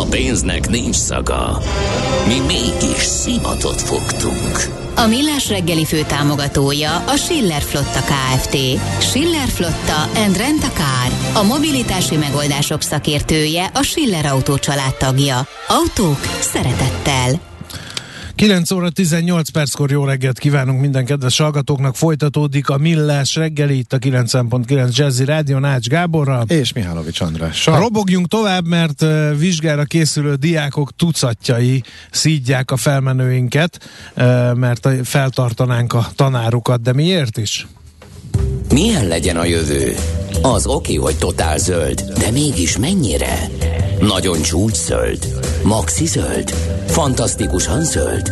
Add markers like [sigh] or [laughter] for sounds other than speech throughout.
A pénznek nincs szaga. Mi mégis szimatot fogtunk. A Millás reggeli fő támogatója a Schiller Flotta KFT. Schiller Flotta and Rent a Car. A mobilitási megoldások szakértője a Schiller Autó tagja. Autók szeretettel. 9 óra 18 perckor jó reggelt kívánunk minden kedves hallgatóknak. Folytatódik a Millás reggeli itt a 9.9 Jazzy Rádió Nács Gáborral. És Mihálovics Andrással. Robogjunk tovább, mert vizsgára készülő diákok tucatjai szídják a felmenőinket, mert feltartanánk a tanárukat, de miért is? Milyen legyen a jövő? Az oké, hogy totál zöld, de mégis mennyire? Nagyon csúcs zöld? Maxi zöld? Fantasztikusan zöld?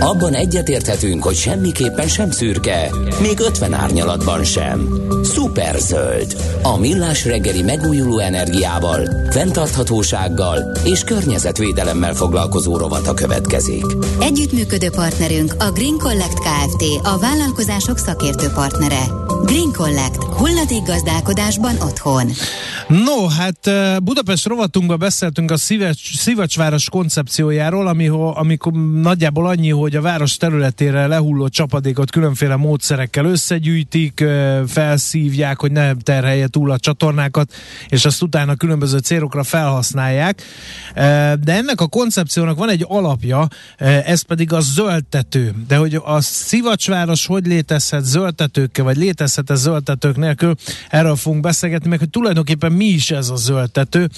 Abban egyetérthetünk, hogy semmiképpen sem szürke, még 50 árnyalatban sem. Szuper zöld. A millás reggeli megújuló energiával, fenntarthatósággal és környezetvédelemmel foglalkozó rovata következik. Együttműködő partnerünk a Green Collect Kft. A vállalkozások szakértő partnere. Green Collect. Hulladék gazdálkodásban otthon. No, hát Budapest rovatunkban beszéltünk a Szivacs, Szivacsváros koncepciójáról, ami, amikor nagyjából annyi, hogy a város területére lehulló csapadékot különféle módszerekkel összegyűjtik, felszívják, hogy ne terhelje túl a csatornákat, és azt utána különböző célokra felhasználják. De ennek a koncepciónak van egy alapja, ez pedig a zöldtető. De hogy a Szivacsváros hogy létezhet zöldtetőkkel, vagy létezhet-e zöldtetők nélkül, erről fogunk beszélgetni, meg hogy tulajdonképpen mi is ez a zöldtető.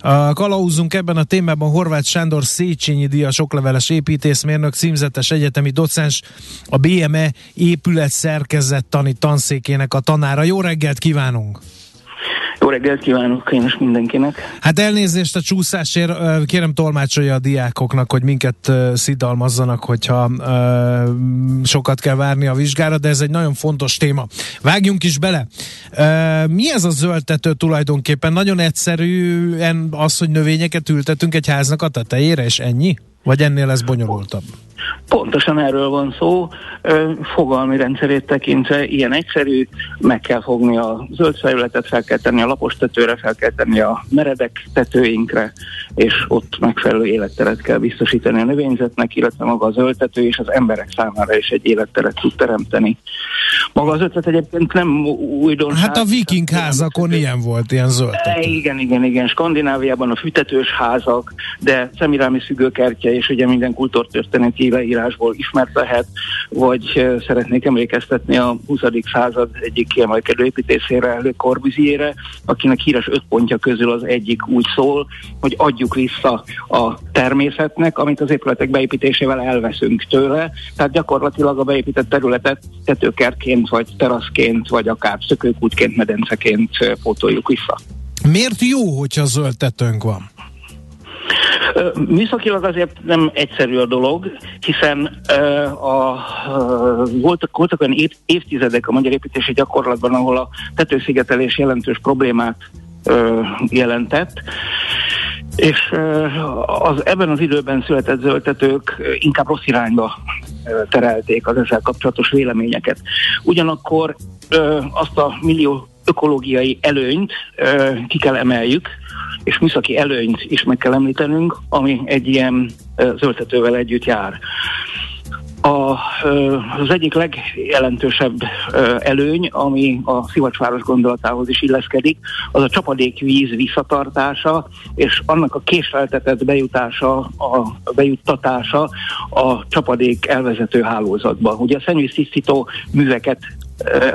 A kalauzunk ebben a témában Horváth Sándor Széchenyi Díjas okleveles építészmérnök, címzetes egyetemi docens, a BME épület szerkezettani tanszékének a tanára. Jó reggelt kívánunk! Jó reggelt kívánok én is mindenkinek. Hát elnézést a csúszásért, kérem tolmácsolja a diákoknak, hogy minket szidalmazzanak, hogyha sokat kell várni a vizsgára, de ez egy nagyon fontos téma. Vágjunk is bele. Mi ez a zöldtető tulajdonképpen? Nagyon egyszerűen az, hogy növényeket ültetünk egy háznak a tetejére, és ennyi? Vagy ennél ez bonyolultabb? Pontosan erről van szó. Fogalmi rendszerét tekintve ilyen egyszerű, meg kell fogni a zöld felületet, fel kell tenni a lapos tetőre, fel kell tenni a meredek tetőinkre, és ott megfelelő életteret kell biztosítani a növényzetnek, illetve maga a zöldtető és az emberek számára is egy életteret tud teremteni. Maga az ötlet egyébként nem újdonság. Hát a viking házakon ilyen volt, ilyen zöldtető. Igen, igen, igen. Skandináviában a fütetős házak, de Szemirámi szügőkertje és ugye minden kultúrtörténeti leírásból ismert lehet, vagy szeretnék emlékeztetni a 20. század egyik kiemelkedő építészére, Le Corbusier-re, akinek híres öt pontja közül az egyik úgy szól, hogy adjuk vissza a természetnek, amit az épületek beépítésével elveszünk tőle. Tehát gyakorlatilag a beépített területet tetőkertként, vagy teraszként, vagy akár szökőkútként, medenceként pótoljuk vissza. Miért jó, hogyha zöld tetőnk van? Műszakilag azért nem egyszerű a dolog, hiszen uh, a, uh, voltak, voltak olyan év, évtizedek a magyar építési gyakorlatban, ahol a tetőszigetelés jelentős problémát uh, jelentett, és az ebben az időben született zöldtetők inkább rossz irányba terelték az ezzel kapcsolatos véleményeket. Ugyanakkor azt a millió ökológiai előnyt ki kell emeljük, és műszaki előnyt is meg kell említenünk, ami egy ilyen zöldtetővel együtt jár. A, az egyik legjelentősebb előny, ami a szivacsváros gondolatához is illeszkedik, az a csapadékvíz visszatartása, és annak a késleltetett bejutása, a bejuttatása a csapadék elvezető hálózatba. Ugye a szennyvíztisztító műveket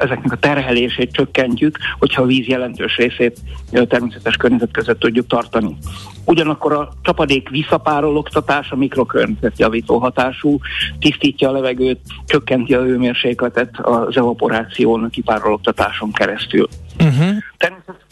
ezeknek a terhelését csökkentjük, hogyha a víz jelentős részét természetes környezet között tudjuk tartani. Ugyanakkor a csapadék visszapárologtatás a mikrokörnyezetjavító hatású, tisztítja a levegőt, csökkenti a hőmérsékletet az evaporáción, a kipárologtatáson keresztül. Uh-huh.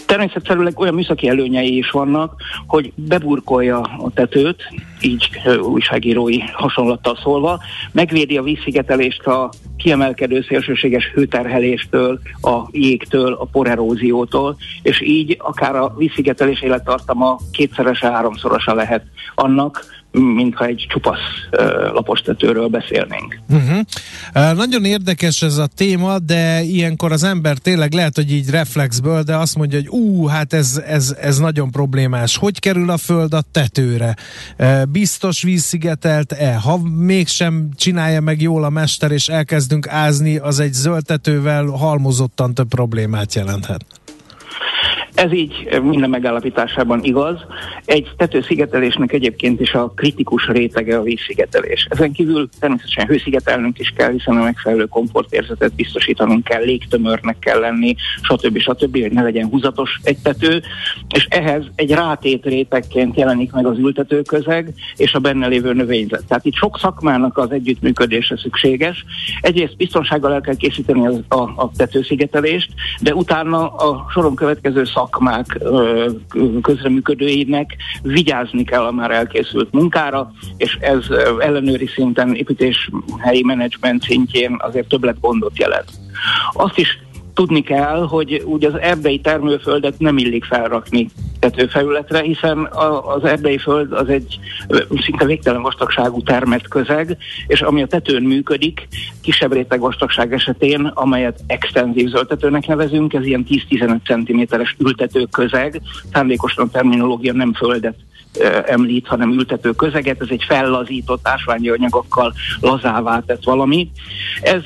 természetszerűleg olyan műszaki előnyei is vannak, hogy beburkolja a tetőt, így újságírói hasonlattal szólva, megvédi a vízszigetelést a kiemelkedő szélsőséges hőterheléstől, a jégtől, a poreróziótól, és így akár a vízszigetelés élettartama kétszerese, háromszorosa lehet annak, mintha egy csupasz lapostetőről beszélnénk. Uh-huh. Uh, nagyon érdekes ez a téma, de ilyenkor az ember tényleg lehet, hogy így reflexből, de azt mondja, hogy ú, hát ez, ez, ez nagyon problémás. Hogy kerül a föld a tetőre? Biztos vízszigetelt-e? Ha mégsem csinálja meg jól a mester, és elkezdünk ázni, az egy zöld tetővel halmozottan több problémát jelenthet. Ez így minden megállapításában igaz. Egy tetőszigetelésnek egyébként is a kritikus rétege a vízszigetelés. Ezen kívül természetesen hőszigetelnünk is kell, hiszen a megfelelő komfortérzetet biztosítanunk kell, légtömörnek kell lenni, stb. stb., hogy ne legyen húzatos egy tető, és ehhez egy rátét rétegként jelenik meg az ültetőközeg és a benne lévő növényzet. Tehát itt sok szakmának az együttműködése szükséges. Egyrészt biztonsággal el kell készíteni a, a, tetőszigetelést, de utána a soron következő szak szakmák közreműködőinek vigyázni kell a már elkészült munkára, és ez ellenőri szinten, építés helyi menedzsment szintjén azért többlet gondot jelent. Azt is tudni kell, hogy ugye az erdei termőföldet nem illik felrakni tetőfelületre, hiszen az erdei föld az egy szinte végtelen vastagságú termett közeg, és ami a tetőn működik, kisebb réteg vastagság esetén, amelyet extenzív zöldtetőnek nevezünk, ez ilyen 10-15 cm-es ültető közeg, szándékosan a terminológia nem földet említ, hanem ültető közeget, ez egy fellazított ásványi anyagokkal lazává tett valami. Ez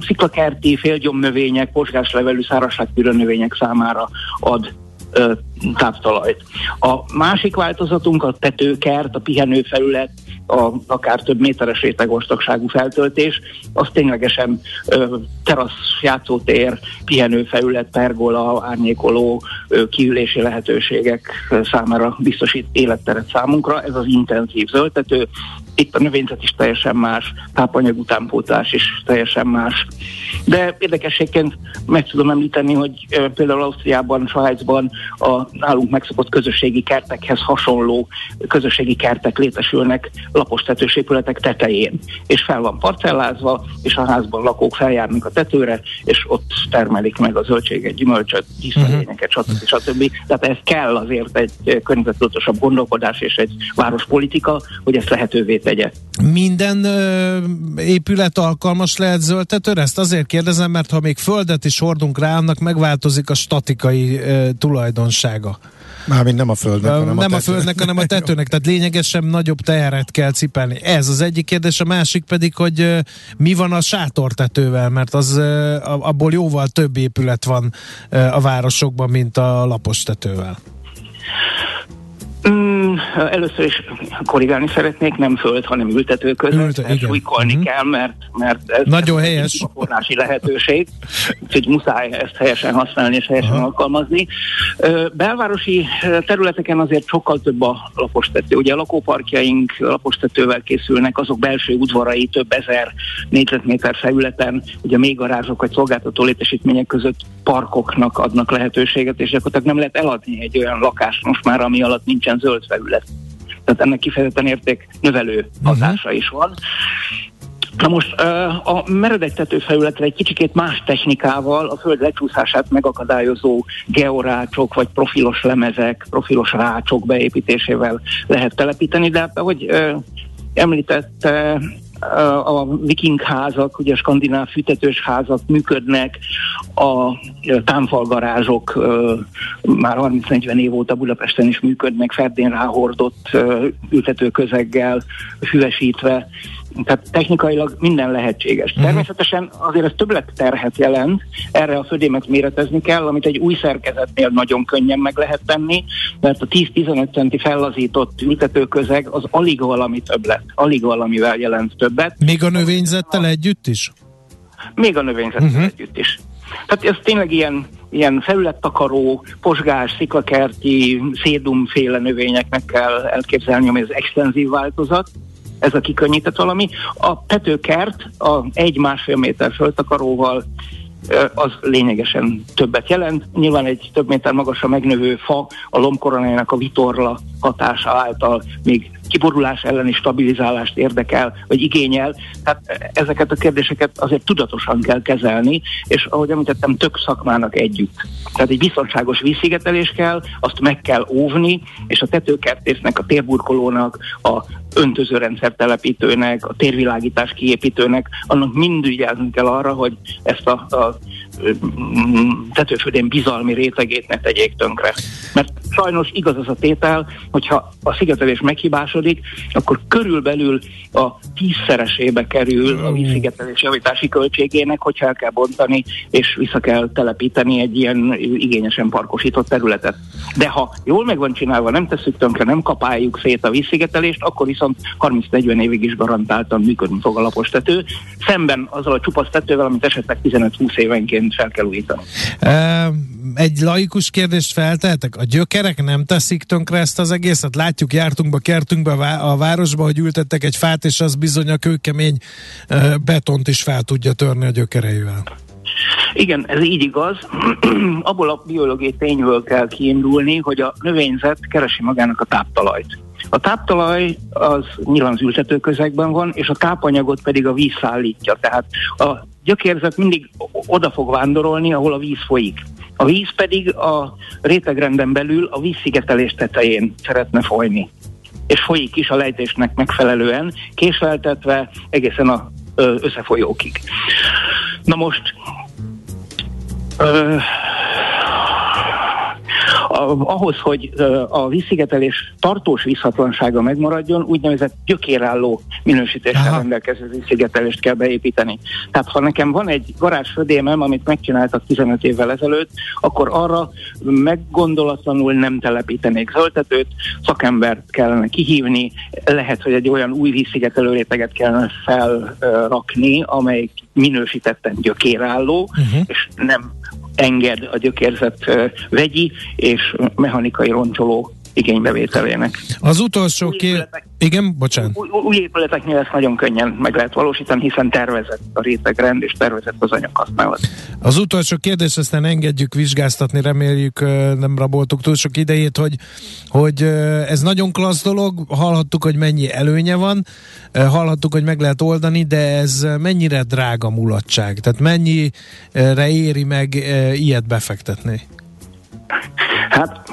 sziklakerti, félgyomnövények, posgáslevelű, szárazságtűrő növények számára ad ö, táptalajt. A másik változatunk a tetőkert, a pihenőfelület, a akár több méteres rétegostagságú feltöltés, az ténylegesen ö, terasz, játszótér, pihenőfelület, pergola, árnyékoló, ö, kiülési lehetőségek számára biztosít életteret számunkra. Ez az intenzív zöldtető, itt a növényzet is teljesen más, tápanyag utánpótlás is teljesen más. De érdekességként meg tudom említeni, hogy például Ausztriában, Svájcban a nálunk megszokott közösségi kertekhez hasonló közösségi kertek létesülnek lapos tetős épületek tetején, és fel van parcellázva, és a házban lakók feljárnak a tetőre, és ott termelik meg a zöldséget, gyümölcsöt, díszfelényeket, stb. stb. Tehát ez kell azért egy környezetudatosabb gondolkodás és egy várospolitika, hogy ezt lehetővé tegye. Minden ö, épület alkalmas lehet zöldtetőre? Ezt azért kérdezem, mert ha még földet is hordunk rá, annak megváltozik a statikai ö, tulajdonsága. Mármint nem a földnek, hanem nem a, a földnek, hanem a [laughs] tetőnek, tehát lényegesen nagyobb teheret kell cipelni. Ez az egyik kérdés, a másik pedig, hogy mi van a sátortetővel, mert az abból jóval több épület van a városokban, mint a lapos tetővel. Először is korrigálni szeretnék, nem föld, hanem ültető között. Ülte, súlykolni uh-huh. kell, mert, mert ez Nagyon helyes. a forrási lehetőség, úgyhogy muszáj ezt helyesen használni és helyesen uh-huh. alkalmazni. Belvárosi területeken azért sokkal több a lapostető. Ugye a lakóparkjaink lapostetővel készülnek, azok belső udvarai több ezer négyzetméter felületen, ugye még garázsok vagy szolgáltató létesítmények között parkoknak adnak lehetőséget, és gyakorlatilag nem lehet eladni egy olyan lakást most már, ami alatt nincsen zöld felület. Tehát ennek kifejezetten érték növelő mhm. hatása is van. Na most a meredek felületre egy kicsikét más technikával a föld lecsúszását megakadályozó georácsok vagy profilos lemezek, profilos rácsok beépítésével lehet telepíteni, de ahogy említette, a viking házak, ugye a skandináv fűtetős házak működnek, a támfalgarázsok már 30-40 év óta Budapesten is működnek, ferdén ráhordott ültetőközeggel, füvesítve, tehát technikailag minden lehetséges. Uh-huh. Természetesen azért ez többlet terhet jelent, erre a födémet méretezni kell, amit egy új szerkezetnél nagyon könnyen meg lehet tenni, mert a 10-15 centi fellazított ültetőközeg az alig valami többlet, alig valamivel jelent többet. Még a növényzettel együtt is? Még a növényzettel uh-huh. együtt is. Tehát ez tényleg ilyen, ilyen felülettakaró, posgás, sziklakerti, szédumféle növényeknek kell elképzelni, ami az extenzív változat ez a kikönnyített valami. A petőkert a egy-másfél méter föltakaróval az lényegesen többet jelent. Nyilván egy több méter magasra megnövő fa a lombkoronájának a vitorla hatása által még kiborulás elleni stabilizálást érdekel, vagy igényel. Tehát ezeket a kérdéseket azért tudatosan kell kezelni, és ahogy említettem, tök szakmának együtt. Tehát egy biztonságos vízszigetelés kell, azt meg kell óvni, és a tetőkertésznek, a térburkolónak, a öntözőrendszer telepítőnek, a térvilágítás kiépítőnek, annak mind ügyelnünk kell arra, hogy ezt a, a tetőfödén bizalmi rétegét ne tegyék tönkre. Mert sajnos igaz az a tétel, hogyha a szigetelés meghibásodik, akkor körülbelül a tízszeresébe kerül a vízszigetelés javítási költségének, hogyha el kell bontani, és vissza kell telepíteni egy ilyen igényesen parkosított területet. De ha jól meg van csinálva, nem tesszük tönkre, nem kapáljuk szét a vízszigetelést, akkor viszont 30-40 évig is garantáltan működni fog a lapos tető, szemben azzal a csupasz tetővel, amit esetleg 15-20 évenként fel kell újítani. Egy laikus kérdést feltehetek? A gyökerek nem teszik tönkre ezt az egészet? Látjuk, jártunk be, kertünk be a városba, hogy ültettek egy fát, és az bizony a kőkemény betont is fel tudja törni a gyökereivel. Igen, ez így igaz. [clears throat] Abból a biológiai tényből kell kiindulni, hogy a növényzet keresi magának a táptalajt. A táptalaj az nyilván az ültetőközegben van, és a tápanyagot pedig a víz szállítja. Tehát a gyökérzet mindig oda fog vándorolni, ahol a víz folyik. A víz pedig a rétegrenden belül a vízszigetelés tetején szeretne folyni. És folyik is a lejtésnek megfelelően, késleltetve egészen a összefolyókig. Na most ahhoz, hogy a vízszigetelés tartós vízhatlansága megmaradjon, úgynevezett gyökérálló minősítéssel rendelkező vízszigetelést kell beépíteni. Tehát ha nekem van egy garázsfödémem, amit megcsináltak 15 évvel ezelőtt, akkor arra meggondolatlanul nem telepítenék zöldetőt, szakembert kellene kihívni, lehet, hogy egy olyan új vízszigetelő réteget kellene felrakni, amely minősítetten gyökérálló, uh-huh. és nem enged a gyökérzet vegyi és mechanikai roncsoló igénybevételének. Az utolsó ké... Igen, bocsánat. Új, új épületeknél ezt nagyon könnyen meg lehet valósítani, hiszen tervezett a rétegrend és tervezett az anyaghasználat. Az utolsó kérdés, aztán engedjük vizsgáztatni, reméljük nem raboltuk túl sok idejét, hogy, hogy ez nagyon klassz dolog, hallhattuk, hogy mennyi előnye van, hallhattuk, hogy meg lehet oldani, de ez mennyire drága mulatság? Tehát mennyire éri meg ilyet befektetni?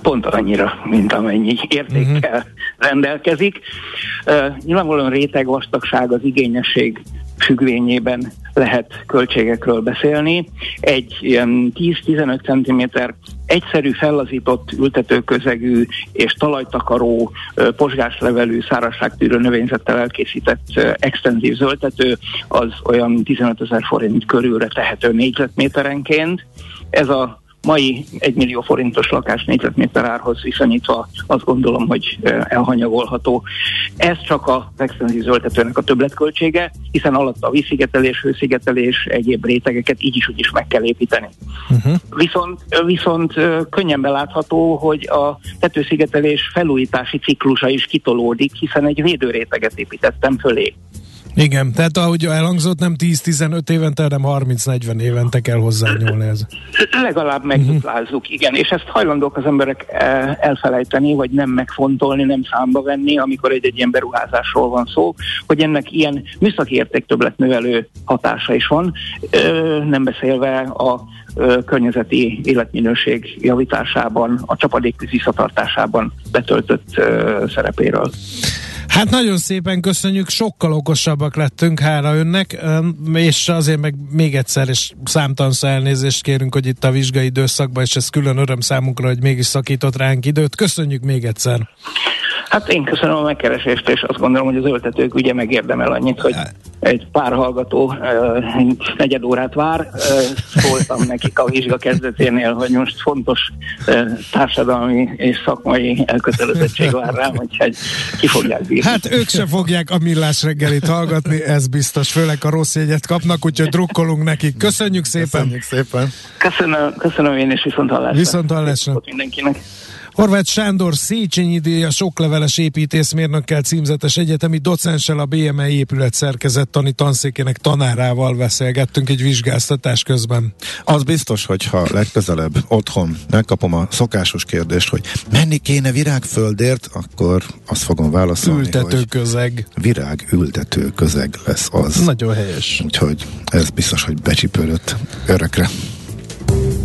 Pont annyira, mint amennyi értékkel uh-huh. rendelkezik. Uh, nyilvánvalóan réteg vastagság az igényesség függvényében lehet költségekről beszélni. Egy ilyen 10-15 cm egyszerű fellazított ültetőközegű és talajtakaró, posgáslevelű, szárazságtűrő növényzettel elkészített extenzív zöldtető az olyan 15 ezer forint körülre tehető négyzetméterenként. Ez a mai 1 millió forintos lakás négyzetméter árhoz viszonyítva azt gondolom, hogy elhanyagolható. Ez csak a extenzív zöldetőnek a többletköltsége, hiszen alatt a vízszigetelés, hőszigetelés, egyéb rétegeket így is úgy is meg kell építeni. Uh-huh. Viszont, viszont könnyen belátható, hogy a tetőszigetelés felújítási ciklusa is kitolódik, hiszen egy védőréteget építettem fölé. Igen, tehát ahogy elhangzott, nem 10-15 évente, hanem 30-40 évente kell hozzányúlni ez. Legalább megduplázzuk, uh-huh. igen, és ezt hajlandók az emberek eh, elfelejteni, vagy nem megfontolni, nem számba venni, amikor egy, egy ilyen beruházásról van szó, hogy ennek ilyen műszaki értéktöbletnövelő hatása is van, nem beszélve a környezeti életminőség javításában, a csapadék visszatartásában betöltött szerepéről. Hát nagyon szépen köszönjük, sokkal okosabbak lettünk, hála önnek, és azért meg még egyszer, és számtalanszor elnézést kérünk, hogy itt a vizsgai időszakban, és ez külön öröm számunkra, hogy mégis szakított ránk időt. Köszönjük még egyszer! Hát én köszönöm a megkeresést, és azt gondolom, hogy az öltetők ugye megérdemel annyit, hogy egy pár hallgató negyed órát vár. Szóltam nekik a vizsga kezdeténél, hogy most fontos társadalmi és szakmai elkötelezettség vár rám, úgyhogy ki fogják bírni. Hát ők se fogják a millás reggelit hallgatni, ez biztos, főleg a rossz jegyet kapnak, úgyhogy drukkolunk nekik. Köszönjük szépen! Köszönjük szépen! Köszönöm, köszönöm én, és viszont hallásra. Viszont hallásra. Mindenkinek. Horváth Sándor Széchenyi díjas okleveles építészmérnökkel címzetes egyetemi docenssel a BME épület szerkezettani tanszékének tanárával beszélgettünk egy vizsgáztatás közben. Az biztos, hogy ha legközelebb otthon megkapom a szokásos kérdést, hogy menni kéne virágföldért, akkor azt fogom válaszolni, Ültető hogy közeg. virág ültető közeg lesz az. Nagyon helyes. Úgyhogy ez biztos, hogy becsipődött örökre.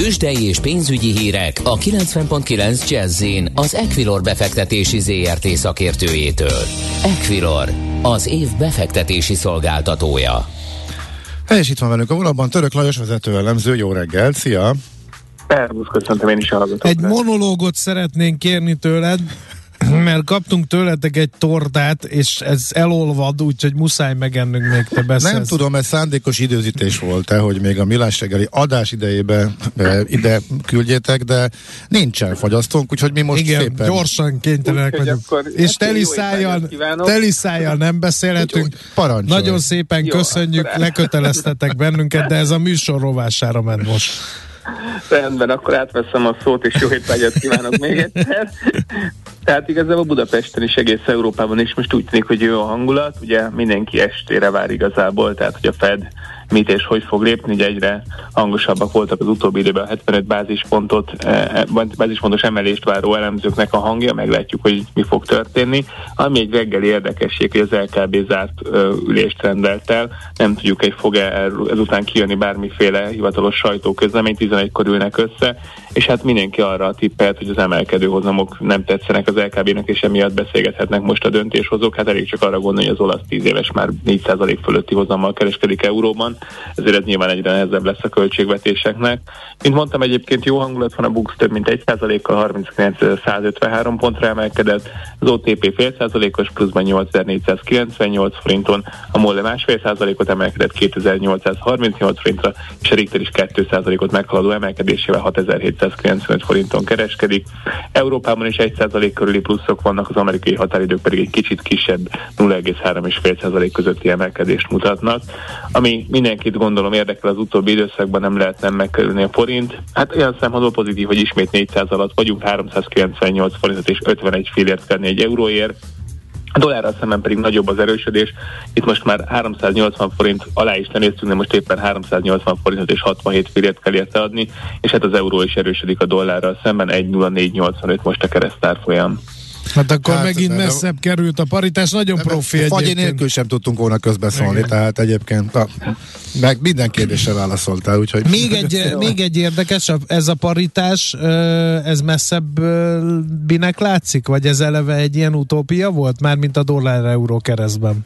Tőzsdei és pénzügyi hírek a 90.9 jazz az Equilor befektetési ZRT szakértőjétől. Equilor, az év befektetési szolgáltatója. Helyes itt van velünk a vonalban Török Lajos vezető elemző. Jó reggel, szia! Szervusz, köszöntöm én is a. Egy monológot szeretnénk kérni tőled, mert kaptunk tőletek egy tortát, és ez elolvad, úgyhogy muszáj megennünk még te beszélsz. Nem tudom, ez szándékos időzítés volt-e, hogy még a Milás reggeli adás idejében e, ide küldjétek, de nincsen fagyasztónk, úgyhogy mi most Igen, szépen... gyorsan kénytelenek vagyunk. akkor És nektek teli jó szájjal, étvágyat kívánok. teli szájjal nem beszélhetünk. Úgyhogy parancsolj. Nagyon szépen Jó, köszönjük, leköteleztetek bennünket, de ez a műsor rovására ment most. Rendben, akkor átveszem a szót, és jó étvágyat kívánok még egyszer. Tehát igazából Budapesten is, egész Európában is most úgy tűnik, hogy jó a hangulat, ugye mindenki estére vár igazából, tehát hogy a Fed mit és hogy fog lépni, ugye egyre hangosabbak voltak az utóbbi időben a 75 bázispontot, eh, vagy bázispontos emelést váró elemzőknek a hangja, meglátjuk, hogy mi fog történni. Ami egy reggeli érdekesség, hogy az LKB zárt ülést rendelt el, nem tudjuk, hogy fog-e ezután kijönni bármiféle hivatalos sajtóközlemény, 11-kor ülnek össze, és hát mindenki arra tippelt, hogy az emelkedő hozamok nem tetszenek az LKB-nak, és emiatt beszélgethetnek most a döntéshozók. Hát elég csak arra gondolni, hogy az olasz 10 éves már 4% fölötti hozammal kereskedik euróban, ezért ez nyilván egyre nehezebb lesz a költségvetéseknek. Mint mondtam, egyébként jó hangulat van, a Bux több mint 1%-kal 39.153 pontra emelkedett, az OTP fél százalékos pluszban 8498 forinton, a MOLE másfél százalékot emelkedett 2838 forintra, és a Richter is 2 százalékot meghaladó emelkedésével 6795 forinton kereskedik. Európában is 1 százalék körüli pluszok vannak, az amerikai határidők pedig egy kicsit kisebb 0,3,5 százalék közötti emelkedést mutatnak. Ami mindenkit gondolom érdekel az utóbbi időszakban nem lehet nem megkerülni a forint. Hát olyan szempontból pozitív, hogy ismét 400 alatt vagyunk, 398 forintot és 51 fillért tenni egy euróért. A dollárral szemben pedig nagyobb az erősödés. Itt most már 380 forint alá is lenéztünk, de most éppen 380 forintot és 67 fillért kell érte adni, és hát az euró is erősödik a dollárral szemben, 1,0485 most a keresztárfolyam. Hát akkor Hát, megint de- messzebb került a paritás, nagyon profi Fagyi egyébként. nélkül sem tudtunk volna közbeszólni, Igen. tehát egyébként a, meg minden kérdésre válaszoltál, úgyhogy... Még egy, [laughs] még egy érdekes, a- ez a paritás, ez messzebbinek látszik? Vagy ez eleve egy ilyen utópia volt? Mármint a dollár-euró keresztben.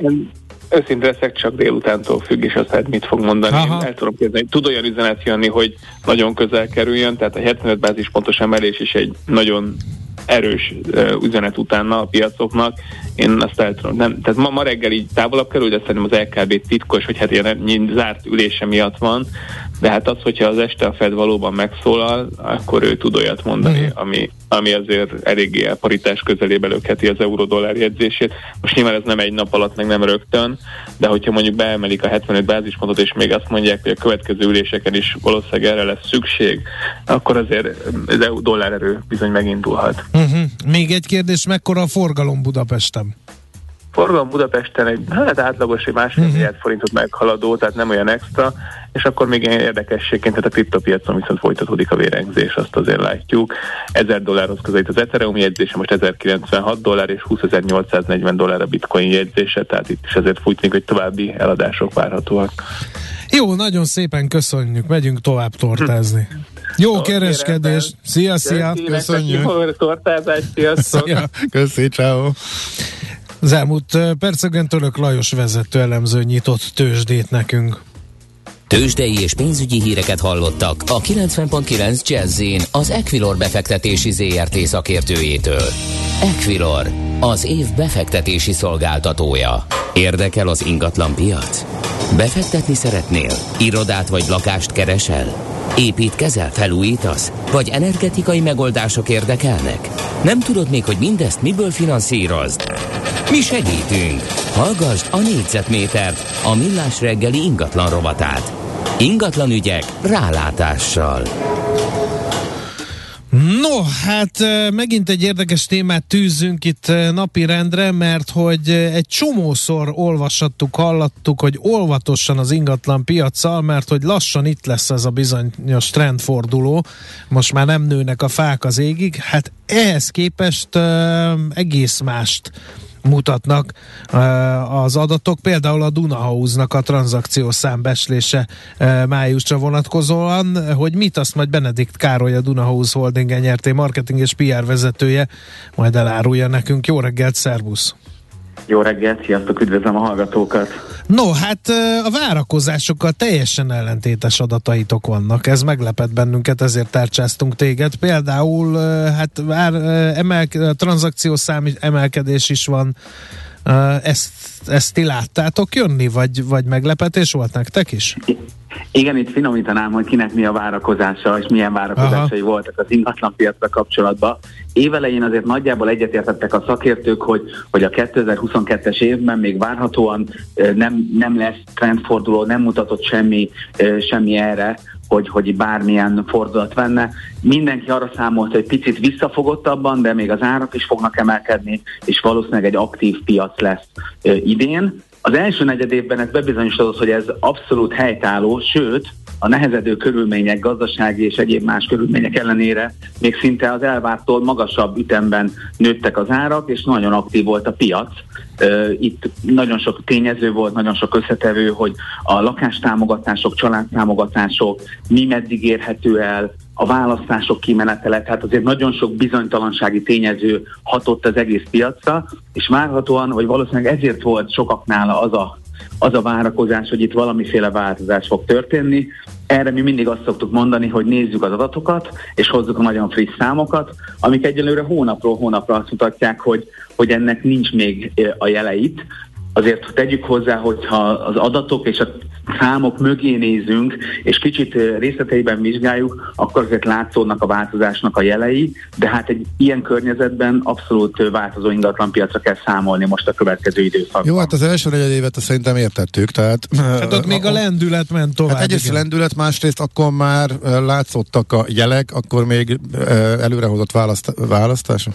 Őszinte leszek, csak délutántól függ, és azt hát mit fog mondani. Aha. Én El tudom képzelni. Tud olyan üzenet jönni, hogy nagyon közel kerüljön, tehát a 75 bázispontos emelés is egy nagyon erős üzenet utána a piacoknak. Én azt el tudom, nem, tehát ma, ma reggel így távolabb kerül, de szerintem az LKB titkos, hogy hát ilyen zárt ülése miatt van, de hát az, hogyha az este a Fed valóban megszólal, akkor ő tud olyat mondani, Mhm. ami, ami azért eléggé a paritás közelébe lökheti az euró-dollár jegyzését. Most nyilván ez nem egy nap alatt, meg nem rögtön, de hogyha mondjuk beemelik a 75 bázispontot, és még azt mondják, hogy a következő üléseken is valószínűleg erre lesz szükség, akkor azért az EU dollár erő bizony megindulhat. Uh-huh. Még egy kérdés, mekkora a forgalom Budapesten? Forgalom Budapesten egy hát átlagos egy másfél Mhm. milliárd forintot meghaladó, tehát nem olyan extra, és akkor még ilyen érdekességként, tehát a kriptopiacon viszont folytatódik a vérengzés, azt azért látjuk. 1000 dollárhoz közelít az Ethereum jegyzése, most 1096 dollár és 20.840 dollár a bitcoin jegyzése, tehát itt is azért tűnik, hogy további eladások várhatóak. Jó, nagyon szépen köszönjük, megyünk tovább tortázni. Jó Oké, kereskedés, szia, szia! Köszönjük. tortázást, sziasztok! szia. Köszi, ciao. Az elmúlt percekben Török Lajos vezető elemző nyitott tőzsdét nekünk. Tőzsdei és pénzügyi híreket hallottak a 90.9 jazz az Equilor befektetési ZRT szakértőjétől. Equilor, az év befektetési szolgáltatója. Érdekel az ingatlan piac? Befektetni szeretnél? Irodát vagy lakást keresel? Építkezel, felújítasz? Vagy energetikai megoldások érdekelnek? Nem tudod még, hogy mindezt miből finanszírozd? Mi segítünk! Hallgassd a négyzetmétert, a millás reggeli ingatlan rovatát. Ingatlan ügyek rálátással. No, hát megint egy érdekes témát tűzünk itt napirendre, mert hogy egy csomószor olvashattuk, hallattuk, hogy olvatosan az ingatlan piacsal, mert hogy lassan itt lesz ez a bizonyos trendforduló, most már nem nőnek a fák az égig, hát ehhez képest egész mást mutatnak az adatok. Például a Dunahouse-nak a tranzakciós számbeslése májusra vonatkozóan, hogy mit azt majd Benedikt Károly, a Dunahouse Holding nyerté marketing és PR vezetője, majd elárulja nekünk. Jó reggelt, szervusz! Jó reggelt, sziasztok, üdvözlöm a hallgatókat! No, hát a várakozásokkal teljesen ellentétes adataitok vannak. Ez meglepett bennünket, ezért tárcsáztunk téged. Például hát vár, emel, tranzakciós szám emelkedés is van. Ezt, ezt ti láttátok jönni, vagy, vagy meglepetés volt nektek is? Igen, itt finomítanám, hogy kinek mi a várakozása, és milyen várakozásai Aha. voltak az ingatlanpiacra kapcsolatban. Évelején azért nagyjából egyetértettek a szakértők, hogy, hogy a 2022-es évben még várhatóan nem, nem lesz trendforduló, nem mutatott semmi, semmi erre, hogy, hogy bármilyen fordulat venne. Mindenki arra számolt, hogy picit visszafogottabban, de még az árak is fognak emelkedni, és valószínűleg egy aktív piac lesz idén. Az első negyed évben ez bebizonyosodott, hogy ez abszolút helytálló, sőt, a nehezedő körülmények, gazdasági és egyéb más körülmények ellenére még szinte az elvártól magasabb ütemben nőttek az árak, és nagyon aktív volt a piac. Itt nagyon sok tényező volt, nagyon sok összetevő, hogy a lakástámogatások, családtámogatások mi meddig érhető el, a választások kimenetele, tehát azért nagyon sok bizonytalansági tényező hatott az egész piacra, és várhatóan, vagy valószínűleg ezért volt sokaknál az a, az a várakozás, hogy itt valamiféle változás fog történni. Erre mi mindig azt szoktuk mondani, hogy nézzük az adatokat, és hozzuk a nagyon friss számokat, amik egyelőre hónapról hónapra azt mutatják, hogy, hogy ennek nincs még a jeleit, azért tegyük hozzá, hogyha az adatok és a számok mögé nézünk, és kicsit részleteiben vizsgáljuk, akkor azért látszódnak a változásnak a jelei, de hát egy ilyen környezetben abszolút változó ingatlan piacra kell számolni most a következő időszakban. Jó, hát az első negyed évet azt szerintem értettük, tehát... Hát ott még a lendület ment tovább. Hát egyrészt lendület, másrészt akkor már látszottak a jelek, akkor még előrehozott választ, választás,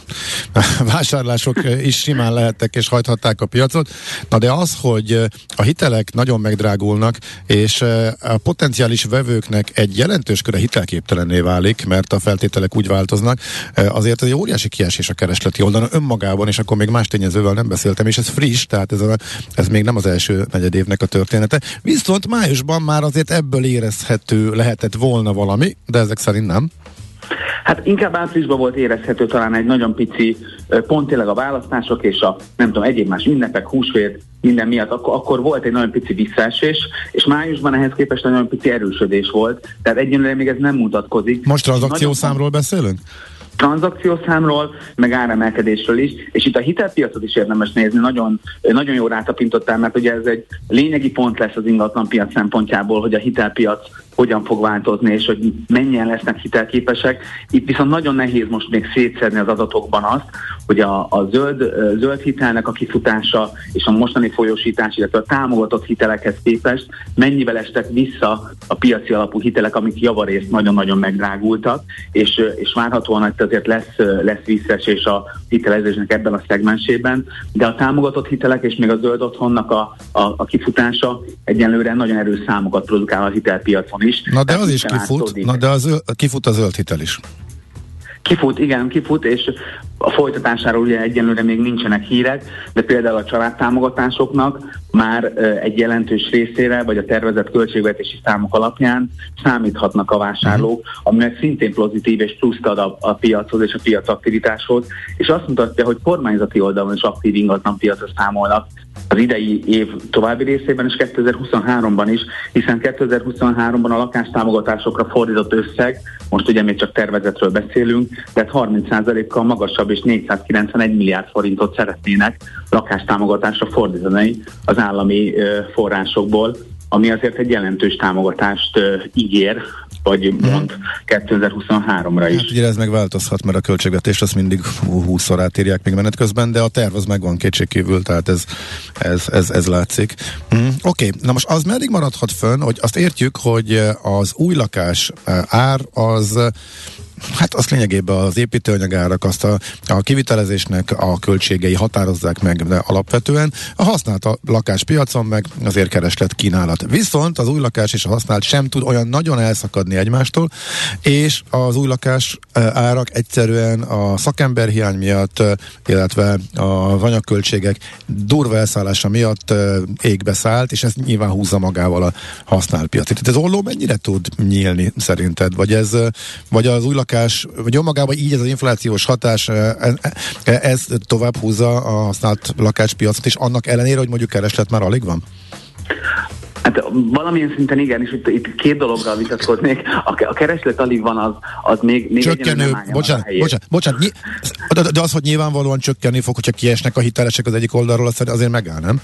[laughs] vásárlások is simán lehettek és hajthatták a piacot. Na de az, hogy a hitelek nagyon megdrágulnak, és a potenciális vevőknek egy jelentős köre hitelképtelenné válik, mert a feltételek úgy változnak, azért ez egy óriási kiesés a keresleti oldalon önmagában, és akkor még más tényezővel nem beszéltem, és ez friss, tehát ez, a, ez még nem az első negyed évnek a története. Viszont májusban már azért ebből érezhető lehetett volna valami, de ezek szerint nem. Hát inkább áprilisban volt érezhető talán egy nagyon pici, pont tényleg a választások és a nem tudom, egyéb más ünnepek, húsvét, minden miatt, akkor, akkor volt egy nagyon pici visszaesés, és májusban ehhez képest egy nagyon pici erősödés volt, tehát egyenlően még ez nem mutatkozik. Most az akciószámról beszélünk? tranzakciószámról, meg áremelkedésről is, és itt a hitelpiacot is érdemes nézni, nagyon, nagyon jó rátapintottál, mert ugye ez egy lényegi pont lesz az ingatlan piac szempontjából, hogy a hitelpiac hogyan fog változni, és hogy mennyien lesznek hitelképesek. Itt viszont nagyon nehéz most még szétszedni az adatokban azt, hogy a, a zöld, zöld hitelnek a kifutása és a mostani folyósítás, illetve a támogatott hitelekhez képest mennyivel estek vissza a piaci alapú hitelek, amik javarészt nagyon-nagyon megdrágultak, és, és várhatóan hogy azért lesz, lesz visszaesés a hitelezésnek ebben a szegmensében, de a támogatott hitelek és még a zöld otthonnak a, a, a kifutása egyenlőre nagyon erős számokat produkál a hitelpiacon is. Na de az is kifut, na de az, kifut a zöld hitel is. Kifut, igen, kifut, és a folytatásáról ugye egyenlőre még nincsenek hírek, de például a családtámogatásoknak már egy jelentős részére, vagy a tervezett költségvetési számok alapján számíthatnak a vásárlók, mhm. aminek szintén pozitív és pluszt ad a, a piachoz és a piac aktivitáshoz, és azt mutatja, hogy kormányzati oldalon is aktív ingatlan piacra számolnak az idei év további részében és 2023-ban is, hiszen 2023-ban a lakástámogatásokra fordított összeg, most ugye még csak tervezetről beszélünk, tehát 30%-kal magasabb és 491 milliárd forintot szeretnének lakástámogatásra fordítani az állami forrásokból, ami azért egy jelentős támogatást ígér vagy mond 2023-ra is. Hát ugye ez megváltozhat, mert a költségvetést azt mindig 20-szor átírják még menet közben, de a terv az megvan kétségkívül, tehát ez, ez, ez, ez látszik. Mm, Oké, okay. na most az meddig maradhat fönn, hogy azt értjük, hogy az új lakás ár az Hát az lényegében az építőanyagárak, azt a, a kivitelezésnek a költségei határozzák meg, de alapvetően a használt a lakáspiacon meg azért kereslet kínálat. Viszont az új lakás és a használt sem tud olyan nagyon elszakadni egymástól, és az új lakás árak egyszerűen a szakemberhiány miatt, illetve az anyagköltségek durva elszállása miatt égbe szállt, és ez nyilván húzza magával a használt piacot. Tehát ez olló mennyire tud nyílni szerinted? Vagy ez, vagy az új lakás lakás, vagy önmagában így ez az inflációs hatás, e, e, ez tovább húzza a használt lakáspiacot, és annak ellenére, hogy mondjuk kereslet már alig van? Hát valamilyen szinten igen, és itt, itt két dologgal vitatkoznék. A, a kereslet alig van, az, az még, még Csökkenő, bocsánat, bocsánat, bocsánat, de, de az, hogy nyilvánvalóan csökkenni fog, hogyha kiesnek a hitelesek az egyik oldalról, az azért megáll, nem?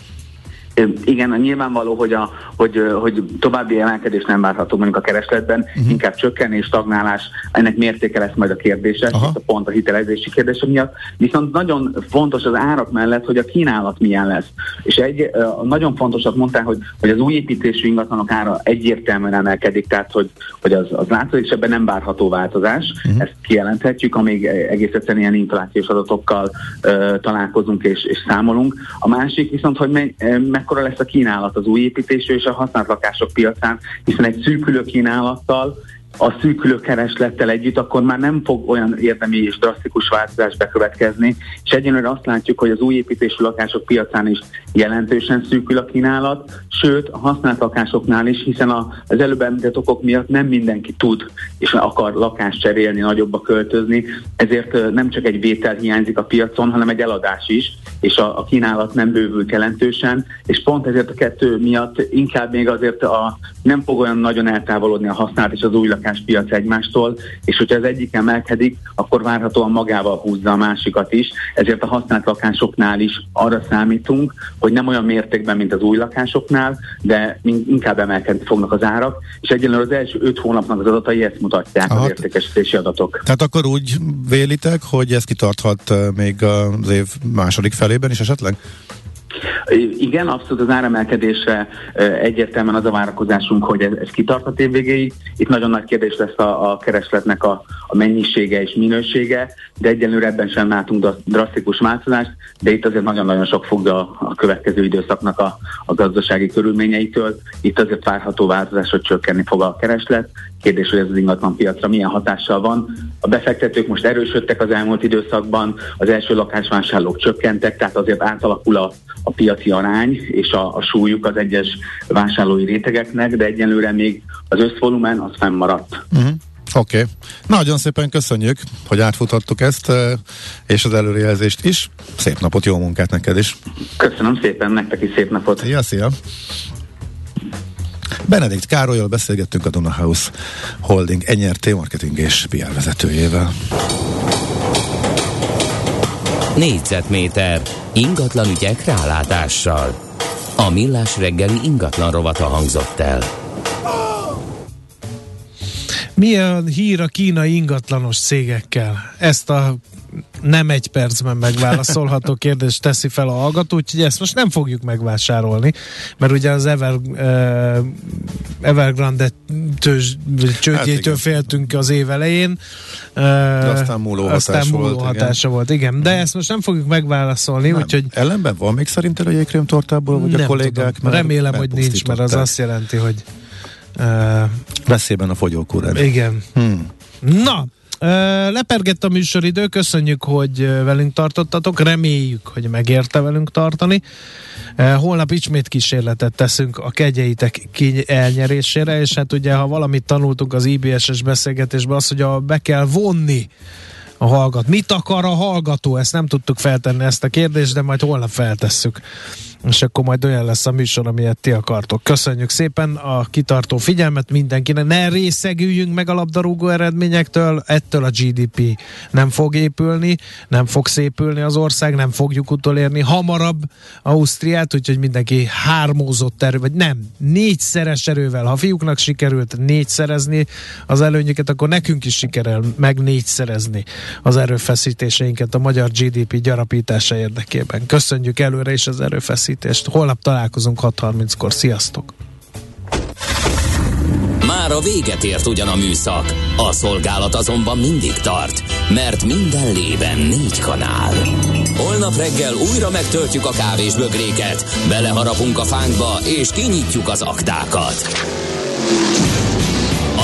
Igen, nyilvánvaló, hogy, a, hogy, hogy további emelkedés nem várható mondjuk a keresletben, uh-huh. inkább csökkenés, stagnálás, ennek mértéke lesz majd a kérdése, itt a pont a hitelezési kérdése miatt. Viszont nagyon fontos az árak mellett, hogy a kínálat milyen lesz. És egy nagyon fontosat mondták, hogy, hogy az új építésű ingatlanok ára egyértelműen emelkedik, tehát hogy, hogy az, az látszik, és ebben nem várható változás. Uh-huh. Ezt kijelenthetjük, amíg egész egyszerűen ilyen inflációs adatokkal uh, találkozunk és, és számolunk. A másik viszont, hogy me, me, mekkora lesz a kínálat az új építésű és a használt lakások piacán, hiszen egy szűkülő kínálattal a szűkülő kereslettel együtt, akkor már nem fog olyan érdemi és drasztikus változás bekövetkezni, és egyenlőre azt látjuk, hogy az új építésű lakások piacán is jelentősen szűkül a kínálat, sőt a használt lakásoknál is, hiszen az előbb említett okok miatt nem mindenki tud és akar lakást cserélni, nagyobba költözni, ezért nem csak egy vétel hiányzik a piacon, hanem egy eladás is, és a, a kínálat nem bővült jelentősen, és pont ezért a kettő miatt inkább még azért a, nem fog olyan nagyon eltávolodni a használt és az új lakáspiac egymástól, és hogyha az egyik emelkedik, akkor várhatóan magával húzza a másikat is, ezért a használt lakásoknál is arra számítunk, hogy nem olyan mértékben, mint az új lakásoknál, de inkább emelkedni fognak az árak, és egyenlően az első öt hónapnak az adatai ezt mutatják, Aha, az értékesítési adatok. Tehát akkor úgy vélitek, hogy ez kitarthat még az év második felében is esetleg? Igen, abszolút az áremelkedésre egyértelműen az a várakozásunk, hogy ez, ez kitart év végéig. Itt nagyon nagy kérdés lesz a, a keresletnek a, a mennyisége és minősége, de egyenlőre ebben sem látunk drasztikus változást, de itt azért nagyon-nagyon sok fog a, a következő időszaknak a, a gazdasági körülményeitől. Itt azért várható változás, hogy csökkenni fog a kereslet. Kérdés, hogy ez az ingatlan piacra milyen hatással van. A befektetők most erősödtek az elmúlt időszakban, az első lakásvásárlók csökkentek, tehát azért átalakul a, a piaci arány és a, a súlyuk az egyes vásárlói rétegeknek, de egyenlőre még az összvolumen az fennmaradt. Uh-huh. Oké. Okay. Nagyon szépen köszönjük, hogy átfutottuk ezt, és az előrejelzést is. Szép napot, jó munkát neked is. Köszönöm szépen, nektek is szép napot. Szia, szia. Benedikt Károlyal beszélgettünk a Duna House Holding NRT marketing és PR vezetőjével. Négyzetméter ingatlan ügyek rálátással. A millás reggeli ingatlan rovata hangzott el. Mi a hír a kínai ingatlanos cégekkel? Ezt a nem egy percben megválaszolható kérdést teszi fel a hallgató, úgyhogy ezt most nem fogjuk megvásárolni, mert ugye az Ever, uh, Evergrande csődjétől hát féltünk az év elején. Uh, de aztán múló aztán hatás múló volt, hatása igen. volt, igen. De ezt most nem fogjuk megválaszolni, nem. úgyhogy... Ellenben van még szerinted a jégkrémtortából, vagy nem a kollégák? Tudom. Remélem, hogy nincs, mert az azt jelenti, hogy uh, veszélyben a fogyókúra. Igen. Hmm. Na, Lepergett a műsoridő, köszönjük, hogy velünk tartottatok, reméljük, hogy megérte velünk tartani. Holnap ismét kísérletet teszünk a kegyeitek elnyerésére, és hát ugye, ha valamit tanultunk az IBS-es beszélgetésben, az, hogy a, be kell vonni a hallgat. Mit akar a hallgató? Ezt nem tudtuk feltenni ezt a kérdést, de majd holnap feltesszük és akkor majd olyan lesz a műsor, amilyet ti akartok. Köszönjük szépen a kitartó figyelmet mindenkinek. Ne részegüljünk meg a labdarúgó eredményektől, ettől a GDP nem fog épülni, nem fog szépülni az ország, nem fogjuk utolérni hamarabb Ausztriát, úgyhogy mindenki hármózott erő, vagy nem, négyszeres erővel. Ha fiúknak sikerült négyszerezni az előnyöket, akkor nekünk is sikerül meg négyszerezni az erőfeszítéseinket a magyar GDP gyarapítása érdekében. Köszönjük előre is az erőfeszítést. Holnap találkozunk 6.30-kor. Sziasztok! Már a véget ért ugyan a műszak, a szolgálat azonban mindig tart, mert minden lében négy kanál. Holnap reggel újra megtöltjük a kávés bögréket, beleharapunk a fánkba és kinyitjuk az aktákat.